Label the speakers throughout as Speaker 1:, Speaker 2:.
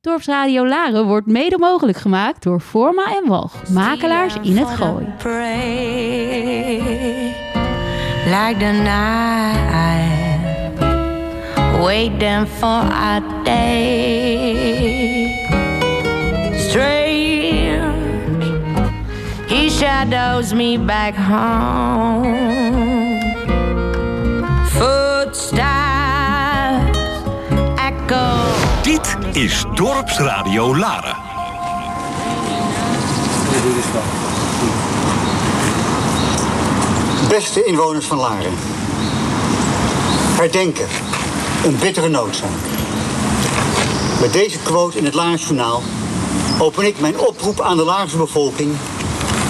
Speaker 1: Dorpsradio Laren wordt mede mogelijk gemaakt door Forma en Walg, makelaars in het Gooi.
Speaker 2: Like the night, waiting for a day. Strange, he shadows me back home.
Speaker 3: Dit is Dorpsradio Laren.
Speaker 4: Beste inwoners van Laren. Herdenken. Een bittere noodzaak. Met deze quote in het Laarns Journaal open ik mijn oproep aan de Laarse bevolking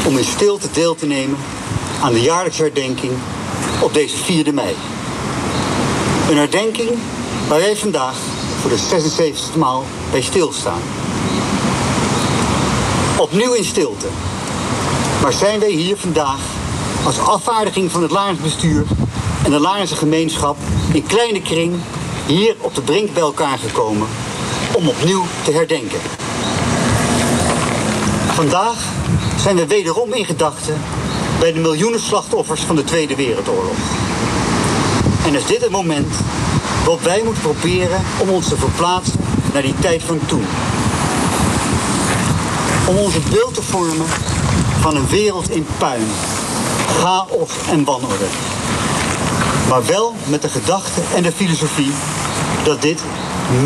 Speaker 4: om in stilte deel te nemen aan de jaarlijkse herdenking op deze 4e mei. Een herdenking waar wij vandaag voor de 76e maal bij stilstaan. Opnieuw in stilte. Maar zijn wij hier vandaag als afvaardiging van het Laarns bestuur en de Laarnse gemeenschap in kleine kring hier op de brink bij elkaar gekomen om opnieuw te herdenken. Vandaag zijn we wederom in gedachten bij de miljoenen slachtoffers van de Tweede Wereldoorlog. En is dit het moment waarop wij moeten proberen om ons te verplaatsen naar die tijd van toen. Om onze beeld te vormen van een wereld in puin, chaos en wanorde. Maar wel met de gedachte en de filosofie dat dit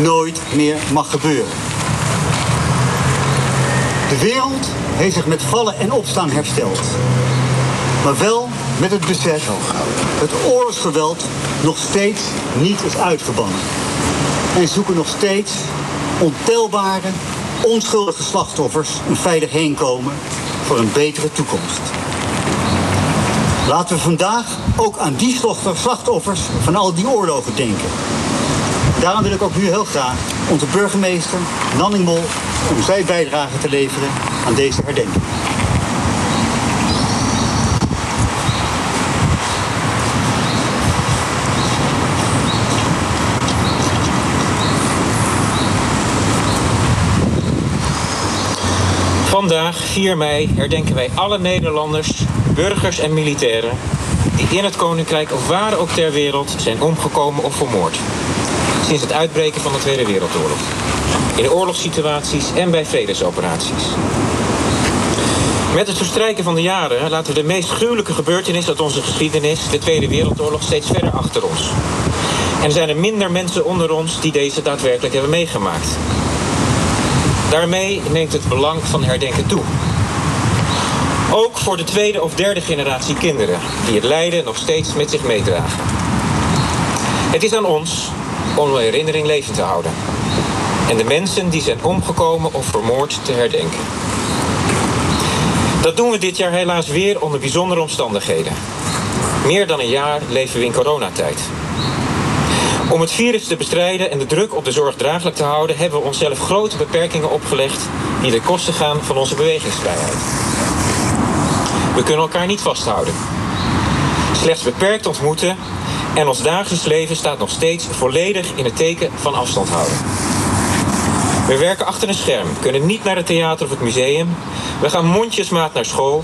Speaker 4: nooit meer mag gebeuren. De wereld heeft zich met vallen en opstaan hersteld. Maar wel met het besef dat oorlogsgeweld nog steeds niet is uitgebannen. En zoeken nog steeds ontelbare, onschuldige slachtoffers een veilig heenkomen voor een betere toekomst. Laten we vandaag ook aan die slachtoffers van al die oorlogen denken. Daarom wil ik ook nu heel graag onze burgemeester Nanning Mol om zijn bijdrage te leveren aan deze herdenking.
Speaker 5: Vandaag, 4 mei, herdenken wij alle Nederlanders, burgers en militairen die in het Koninkrijk of waar ook ter wereld zijn omgekomen of vermoord. Sinds het uitbreken van de Tweede Wereldoorlog. In oorlogssituaties en bij vredesoperaties. Met het verstrijken van de jaren laten we de meest gruwelijke gebeurtenis uit onze geschiedenis, de Tweede Wereldoorlog, steeds verder achter ons. En er zijn er minder mensen onder ons die deze daadwerkelijk hebben meegemaakt. Daarmee neemt het belang van herdenken toe. Ook voor de tweede of derde generatie kinderen die het lijden nog steeds met zich meedragen. Het is aan ons om de herinnering levend te houden. En de mensen die zijn omgekomen of vermoord te herdenken. Dat doen we dit jaar helaas weer onder bijzondere omstandigheden. Meer dan een jaar leven we in coronatijd. Om het virus te bestrijden en de druk op de zorg draaglijk te houden, hebben we onszelf grote beperkingen opgelegd die de kosten gaan van onze bewegingsvrijheid. We kunnen elkaar niet vasthouden. Slechts beperkt ontmoeten en ons dagelijks leven staat nog steeds volledig in het teken van afstand houden. We werken achter een scherm, kunnen niet naar het theater of het museum. We gaan mondjesmaat naar school.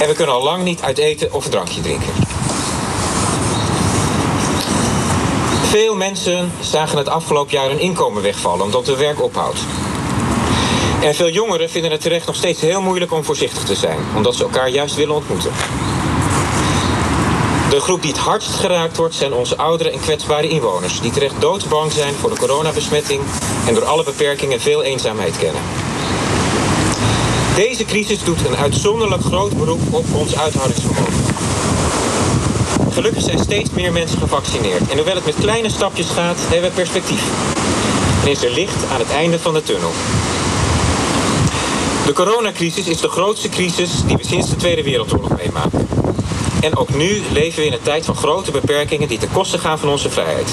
Speaker 5: En we kunnen al lang niet uit eten of een drankje drinken. Veel mensen zagen het afgelopen jaar hun inkomen wegvallen omdat hun werk ophoudt. En veel jongeren vinden het terecht nog steeds heel moeilijk om voorzichtig te zijn, omdat ze elkaar juist willen ontmoeten. De groep die het hardst geraakt wordt zijn onze oudere en kwetsbare inwoners, die terecht doodsbang zijn voor de coronabesmetting en door alle beperkingen veel eenzaamheid kennen. Deze crisis doet een uitzonderlijk groot beroep op ons uithoudingsvermogen. Gelukkig zijn steeds meer mensen gevaccineerd en hoewel het met kleine stapjes gaat, hebben we perspectief. En is er licht aan het einde van de tunnel. De coronacrisis is de grootste crisis die we sinds de Tweede Wereldoorlog meemaken. En ook nu leven we in een tijd van grote beperkingen die ten koste gaan van onze vrijheid.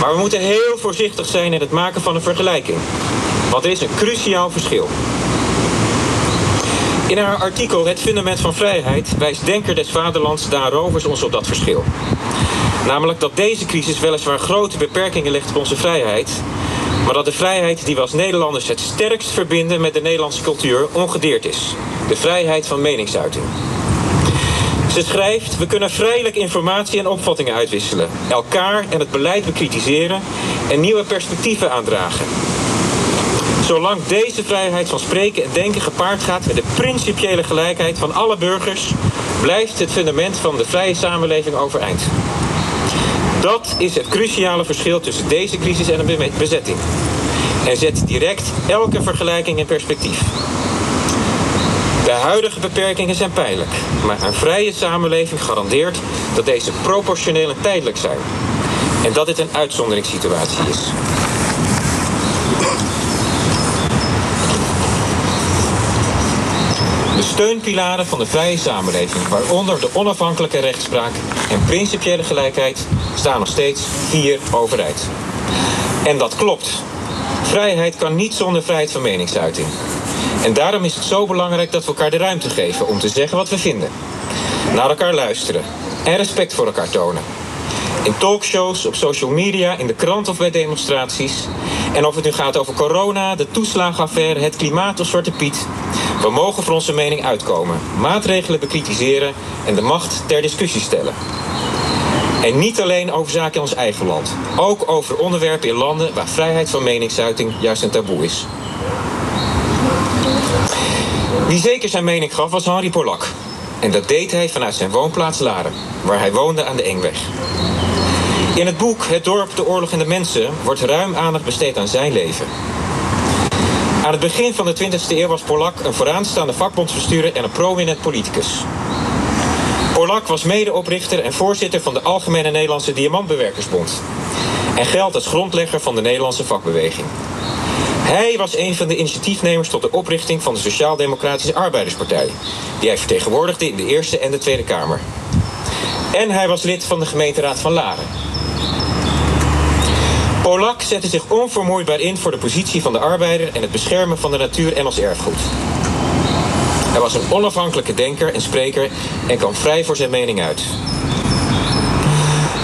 Speaker 5: Maar we moeten heel voorzichtig zijn in het maken van een vergelijking. Want er is een cruciaal verschil. In haar artikel Het fundament van vrijheid wijst Denker des Vaderlands Daan Rovers ons op dat verschil. Namelijk dat deze crisis weliswaar grote beperkingen legt op onze vrijheid, Maar dat de vrijheid die we als Nederlanders het sterkst verbinden met de Nederlandse cultuur ongedeerd is. De vrijheid van meningsuiting. Ze schrijft: We kunnen vrijelijk informatie en opvattingen uitwisselen, elkaar en het beleid bekritiseren en nieuwe perspectieven aandragen. Zolang deze vrijheid van spreken en denken gepaard gaat met de principiële gelijkheid van alle burgers, blijft het fundament van de vrije samenleving overeind. Dat is het cruciale verschil tussen deze crisis en een bezetting. En zet direct elke vergelijking in perspectief. De huidige beperkingen zijn pijnlijk, maar een vrije samenleving garandeert dat deze proportioneel en tijdelijk zijn. En dat dit een uitzonderingssituatie is. Steunpilaren van de vrije samenleving, waaronder de onafhankelijke rechtspraak en principiële gelijkheid, staan nog steeds hier overeind. En dat klopt. Vrijheid kan niet zonder vrijheid van meningsuiting. En daarom is het zo belangrijk dat we elkaar de ruimte geven om te zeggen wat we vinden. Naar elkaar luisteren en respect voor elkaar tonen. In talkshows, op social media, in de krant of bij demonstraties. En of het nu gaat over corona, de toeslagenaffaire, het klimaat of Zwarte Piet. We mogen voor onze mening uitkomen, maatregelen bekritiseren en de macht ter discussie stellen. En niet alleen over zaken in ons eigen land. Ook over onderwerpen in landen waar vrijheid van meningsuiting juist een taboe is. Wie zeker zijn mening gaf was Henri Polak. En dat deed hij vanuit zijn woonplaats Laren, waar hij woonde aan de Engweg. In het boek Het dorp, de oorlog en de mensen wordt ruim aandacht besteed aan zijn leven. Aan het begin van de 20e eeuw was Polak een vooraanstaande vakbondsbestuurder en een prominent politicus. Polak was medeoprichter en voorzitter van de Algemene Nederlandse Diamantbewerkersbond. En geldt als grondlegger van de Nederlandse vakbeweging. Hij was een van de initiatiefnemers tot de oprichting van de Sociaal-Democratische Arbeiderspartij, die hij vertegenwoordigde in de Eerste en de Tweede Kamer. En hij was lid van de gemeenteraad van Laren. Polak zette zich onvermoeibaar in voor de positie van de arbeider en het beschermen van de natuur en ons erfgoed. Hij was een onafhankelijke denker en spreker en kwam vrij voor zijn mening uit.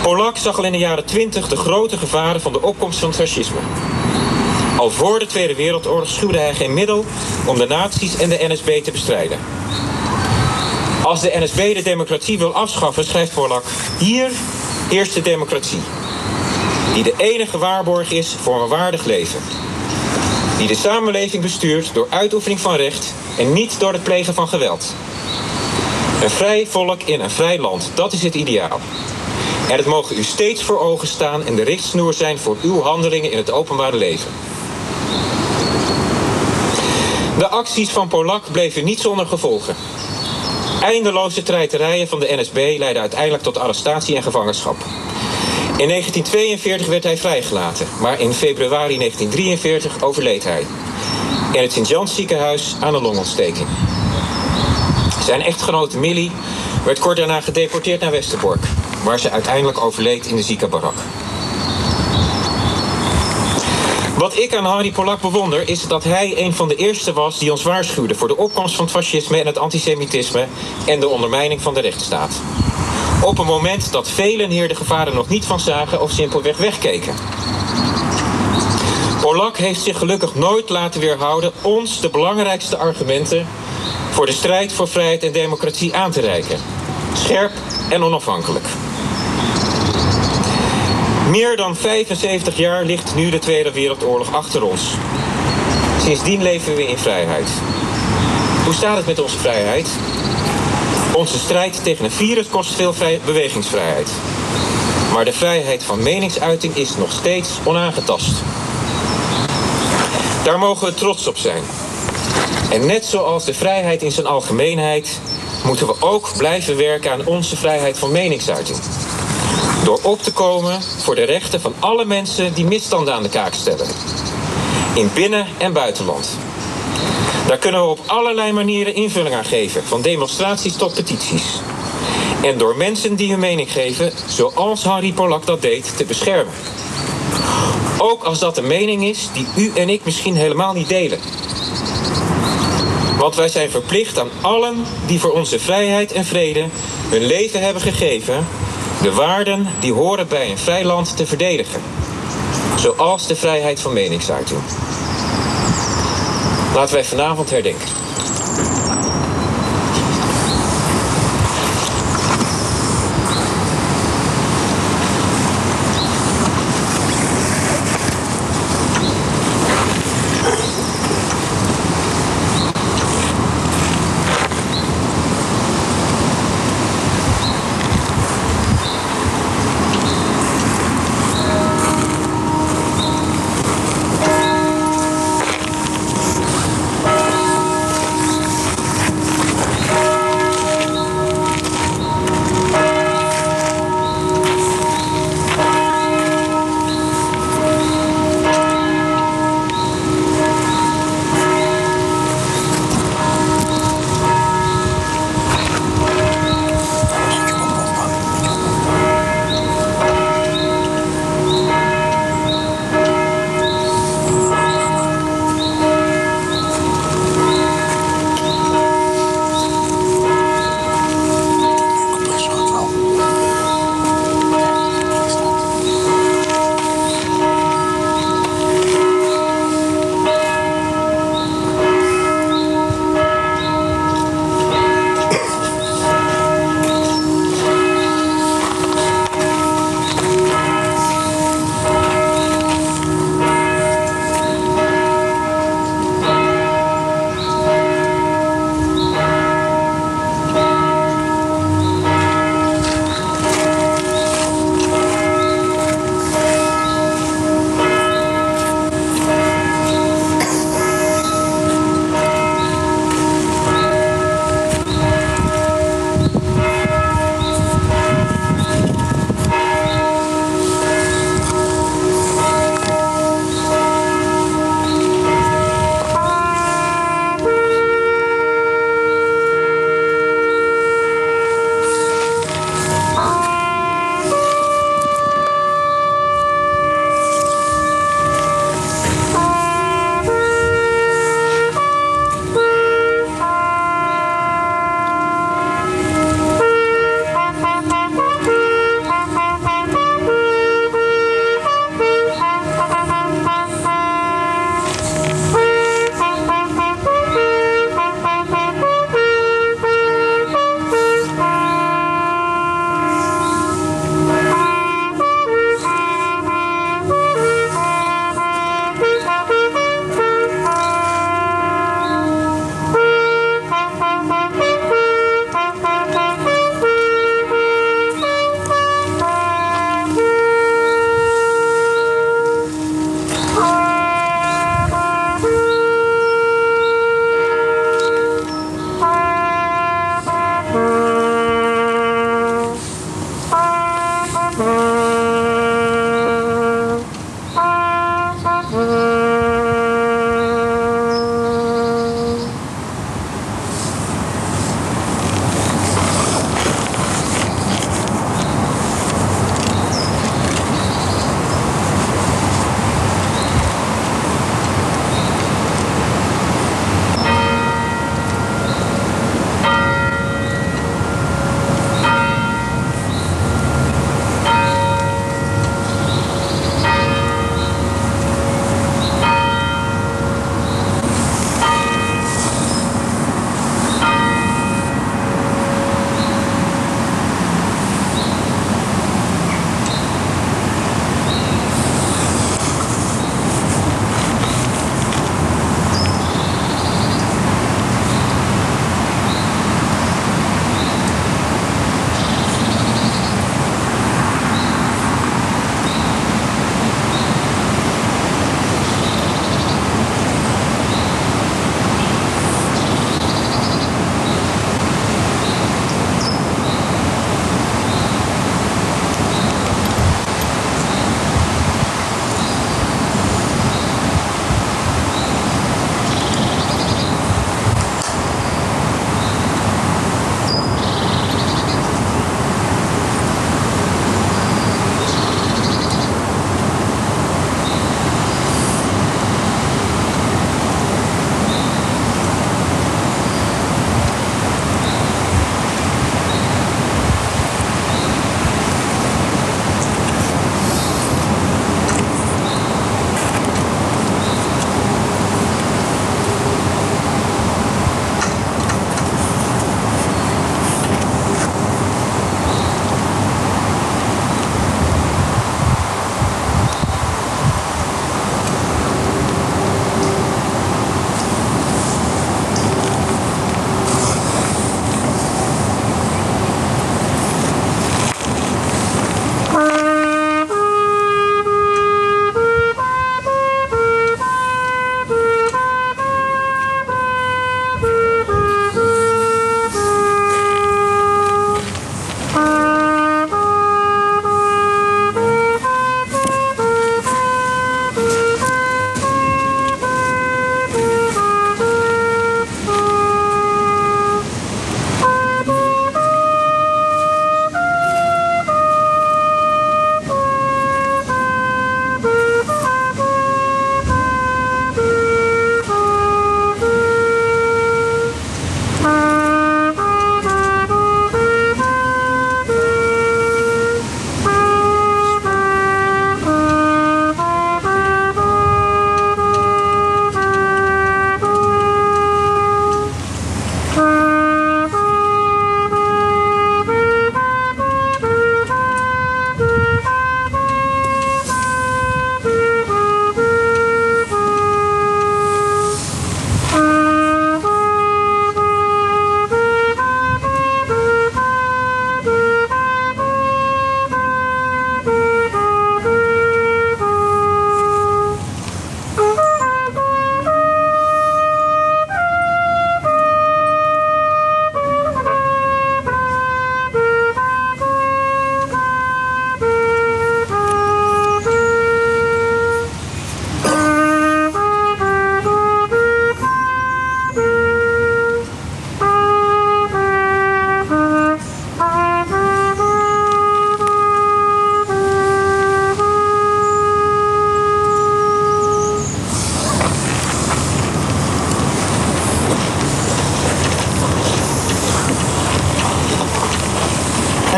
Speaker 5: Polak zag al in de jaren 20 de grote gevaren van de opkomst van het fascisme. Al voor de Tweede Wereldoorlog schuwde hij geen middel om de nazi's en de NSB te bestrijden. Als de NSB de democratie wil afschaffen, schrijft Polak, hier heerst de democratie. Die de enige waarborg is voor een waardig leven. Die de samenleving bestuurt door uitoefening van recht en niet door het plegen van geweld. Een vrij volk in een vrij land, dat is het ideaal. En het mogen u steeds voor ogen staan en de richtsnoer zijn voor uw handelingen in het openbare leven. De acties van Polak bleven niet zonder gevolgen. Eindeloze treiterijen van de NSB leidden uiteindelijk tot arrestatie en gevangenschap. In 1942 werd hij vrijgelaten, maar in februari 1943 overleed hij. In het Sint-Jans ziekenhuis aan een longontsteking. Zijn echtgenote Millie werd kort daarna gedeporteerd naar Westerbork, waar ze uiteindelijk overleed in de ziekenbarak. Wat ik aan Harry Polak bewonder is dat hij een van de eerste was die ons waarschuwde voor de opkomst van het fascisme en het antisemitisme en de ondermijning van de rechtsstaat. Op een moment dat velen hier de gevaren nog niet van zagen of simpelweg wegkeken. Polak heeft zich gelukkig nooit laten weerhouden ons de belangrijkste argumenten voor de strijd voor vrijheid en democratie aan te reiken. Scherp en onafhankelijk. Meer dan 75 jaar ligt nu de Tweede Wereldoorlog achter ons. Sindsdien leven we in vrijheid. Hoe staat het met onze vrijheid? Onze strijd tegen een virus kost veel bewegingsvrijheid. Maar de vrijheid van meningsuiting is nog steeds onaangetast. Daar mogen we trots op zijn. En net zoals de vrijheid in zijn algemeenheid, moeten we ook blijven werken aan onze vrijheid van meningsuiting. Door op te komen voor de rechten van alle mensen die misstanden aan de kaak stellen. In binnen- en buitenland. Daar kunnen we op allerlei manieren invulling aan geven, van demonstraties tot petities. En door mensen die hun mening geven, zoals Harry Polak dat deed, te beschermen. Ook als dat een mening is die u en ik misschien helemaal niet delen. Want wij zijn verplicht aan allen die voor onze vrijheid en vrede hun leven hebben gegeven, de waarden die horen bij een vrij land te verdedigen. Zoals de vrijheid van meningsuiting. Laten wij vanavond herdenken.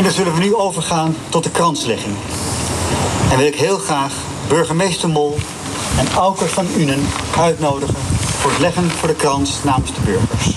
Speaker 4: En dan zullen we nu overgaan tot de kranslegging. En wil ik heel graag burgemeester Mol en Auker van Unen uitnodigen voor het leggen voor de krans namens de burgers.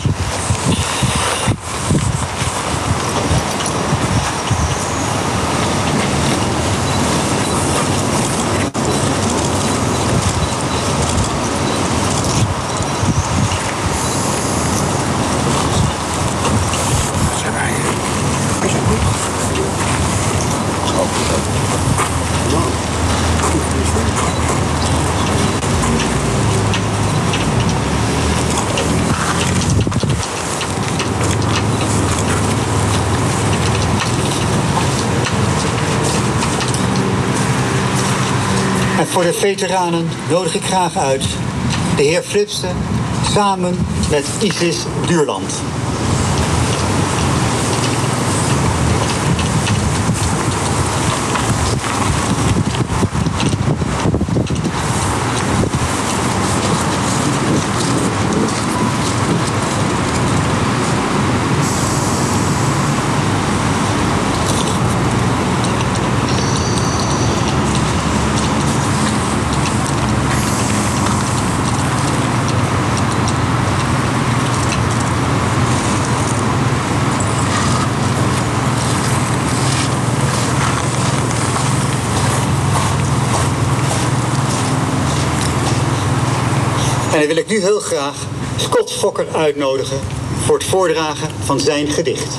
Speaker 4: En voor de veteranen nodig ik graag uit de heer Flipsen samen met Isis Duurland. Dan wil ik nu heel graag Scott Fokker uitnodigen voor het voordragen van zijn gedicht.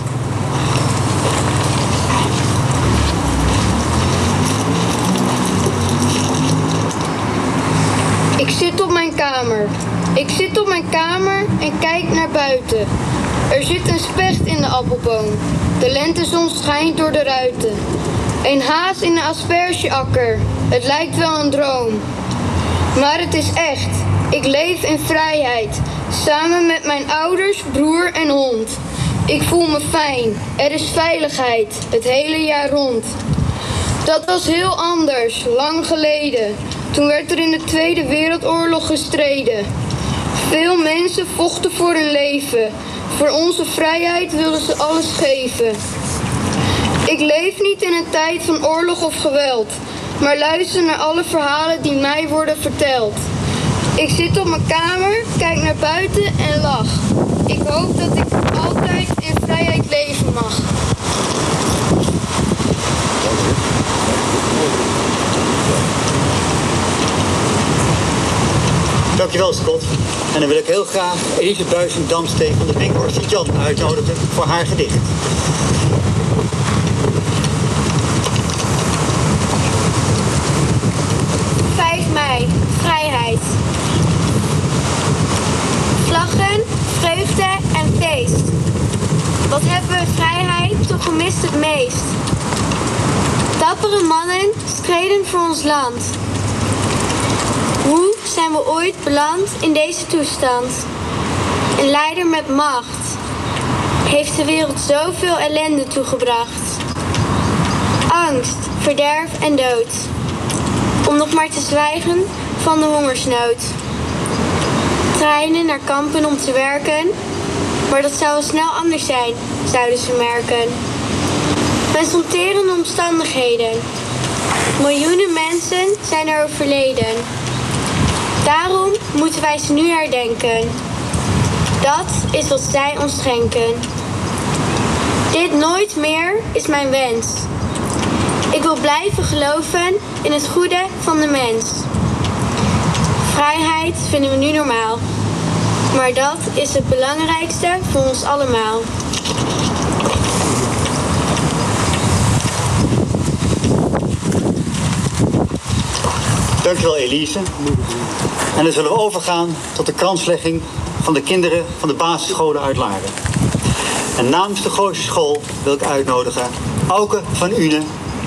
Speaker 6: Ik zit op mijn kamer. Ik zit op mijn kamer en kijk naar buiten. Er zit een specht in de appelboom. De lentezon schijnt door de ruiten. Een haas in een aspergeakker. Het lijkt wel een droom. Maar het is echt. Ik leef in vrijheid. Samen met mijn ouders, broer en hond. Ik voel me fijn. Er is veiligheid. Het hele jaar rond. Dat was heel anders, lang geleden. Toen werd er in de Tweede Wereldoorlog gestreden. Veel mensen vochten voor hun leven. Voor onze vrijheid wilden ze alles geven. Ik leef niet in een tijd van oorlog of geweld, maar luister naar alle verhalen die mij worden verteld. Ik zit op mijn kamer, kijk naar buiten en lach. Ik hoop dat ik altijd in vrijheid leven mag.
Speaker 4: Dankjewel Scott. En dan wil ik heel graag Elise Buijsen Damsteen van de Winkhorst Jan uitnodigen voor haar gedicht.
Speaker 6: mei, vrijheid. Vlaggen, vreugde en feest. Wat hebben we het meest? Dappere mannen streden voor ons land. Hoe zijn we ooit beland in deze toestand? Een leider met macht heeft de wereld zoveel ellende toegebracht. Angst, verderf en dood. Om nog maar te zwijgen van de hongersnood. Treinen naar kampen om te werken, maar dat zou wel snel anders zijn, zouden ze merken. Met omstandigheden. Miljoenen mensen zijn er overleden. Daarom moeten wij ze nu herdenken. Dat is wat zij ons schenken. Dit nooit meer is mijn wens. Ik wil blijven geloven in het goede van de mens. Vrijheid vinden we nu normaal. Maar dat is het belangrijkste voor ons allemaal.
Speaker 4: Dankjewel Elise. En dan zullen we overgaan tot de kranslegging van de kinderen van de basisscholen uit Laren. En namens de Gooise School wil ik uitnodigen Auke van Une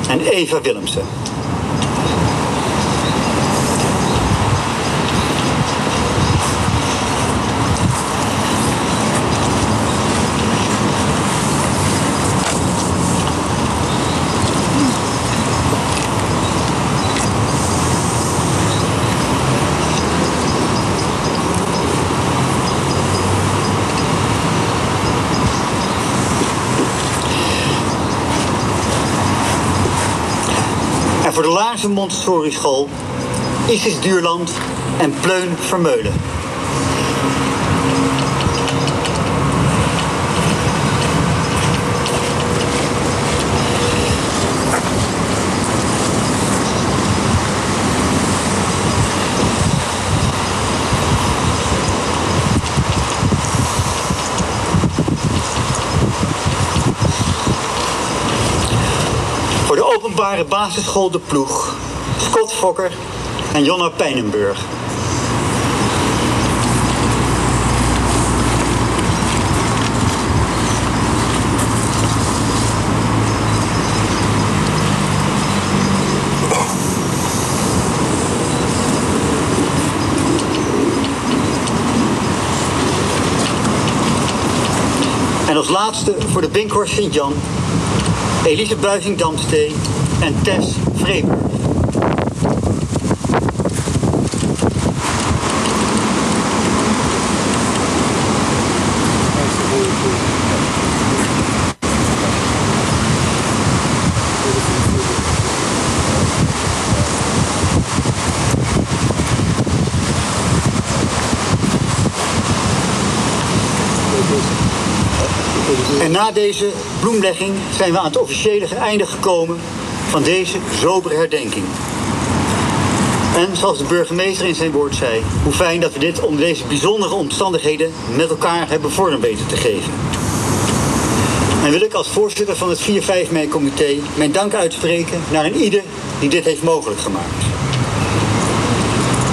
Speaker 4: en Eva Willemsen. Laarse Montessori School, Isis Duurland en Pleun Vermeulen. Openbare basisschool De Ploeg, Scott Fokker en Jonna Pijnenburg. En als laatste voor de Binkhorst Sint-Jan, Elise Buizing-Damstee en Tess Vreeburg. En na deze bloemlegging zijn we aan het officiële einde gekomen van deze sobere herdenking. En zoals de burgemeester in zijn woord zei, hoe fijn dat we dit onder deze bijzondere omstandigheden met elkaar hebben vorm weten te geven. En wil ik als voorzitter van het 4-5 mei-comité mijn dank uitspreken naar een ieder die dit heeft mogelijk gemaakt.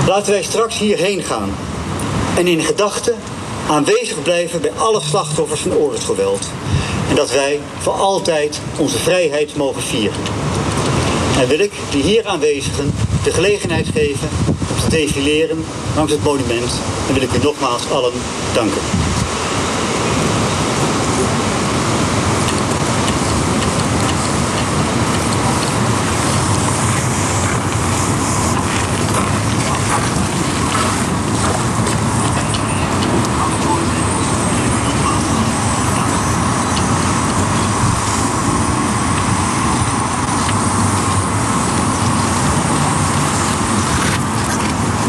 Speaker 4: Laten wij straks hierheen gaan en in gedachten aanwezig blijven bij alle slachtoffers van oorlogsgeweld. En dat wij voor altijd onze vrijheid mogen vieren. En wil ik de hier aanwezigen de gelegenheid geven om te defileren langs het monument. En wil ik u nogmaals allen danken.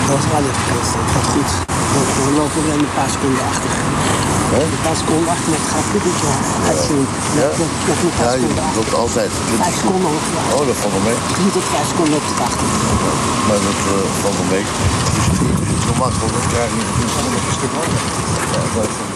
Speaker 7: Dat is radio geweest, dat gaat goed. We, we lopen alleen een paar seconden achter. Een paar seconden uitzien.
Speaker 8: Ja?
Speaker 7: Nog, paar
Speaker 8: Ja, altijd.
Speaker 7: Vijf seconden ongeveer.
Speaker 8: Oh, dat valt wel mee.
Speaker 7: Drie tot vijf seconden op het achter.
Speaker 8: Maar dat eh, valt wel mee. Dus normaal gesproken krijg je een stuk.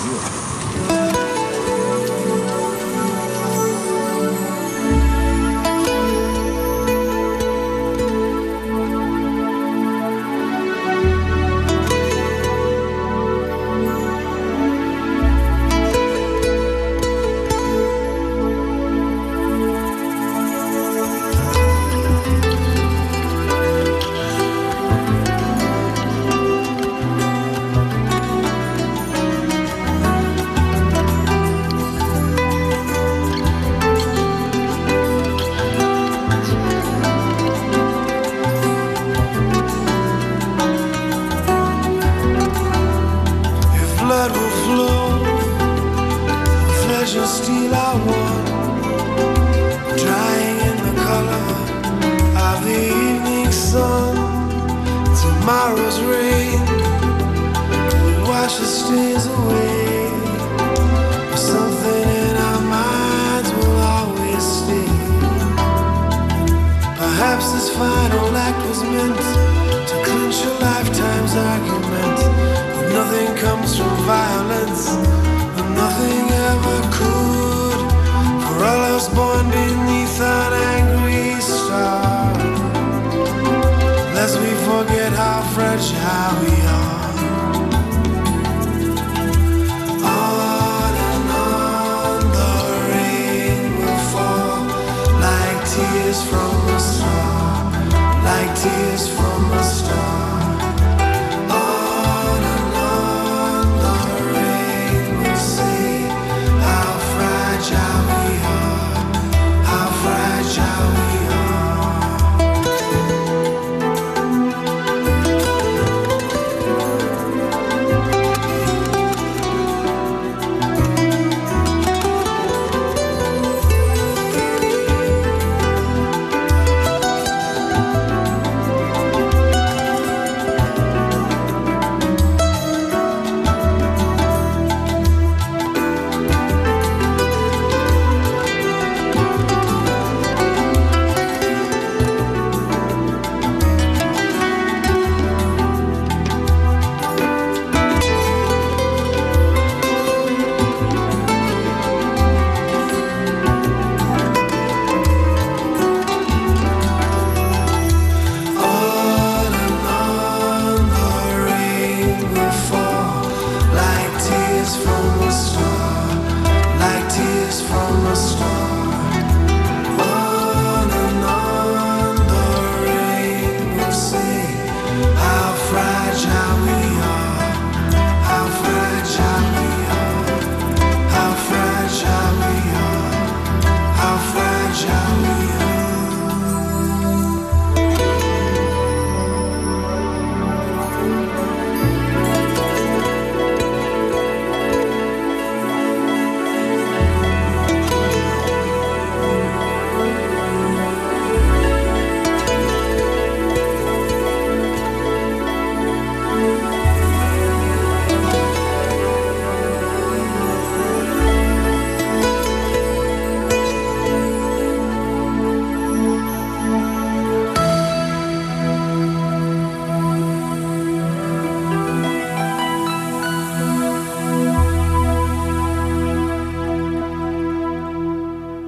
Speaker 9: Perhaps this final act was meant to clinch a lifetime's argument. But nothing comes from violence, and nothing ever could. to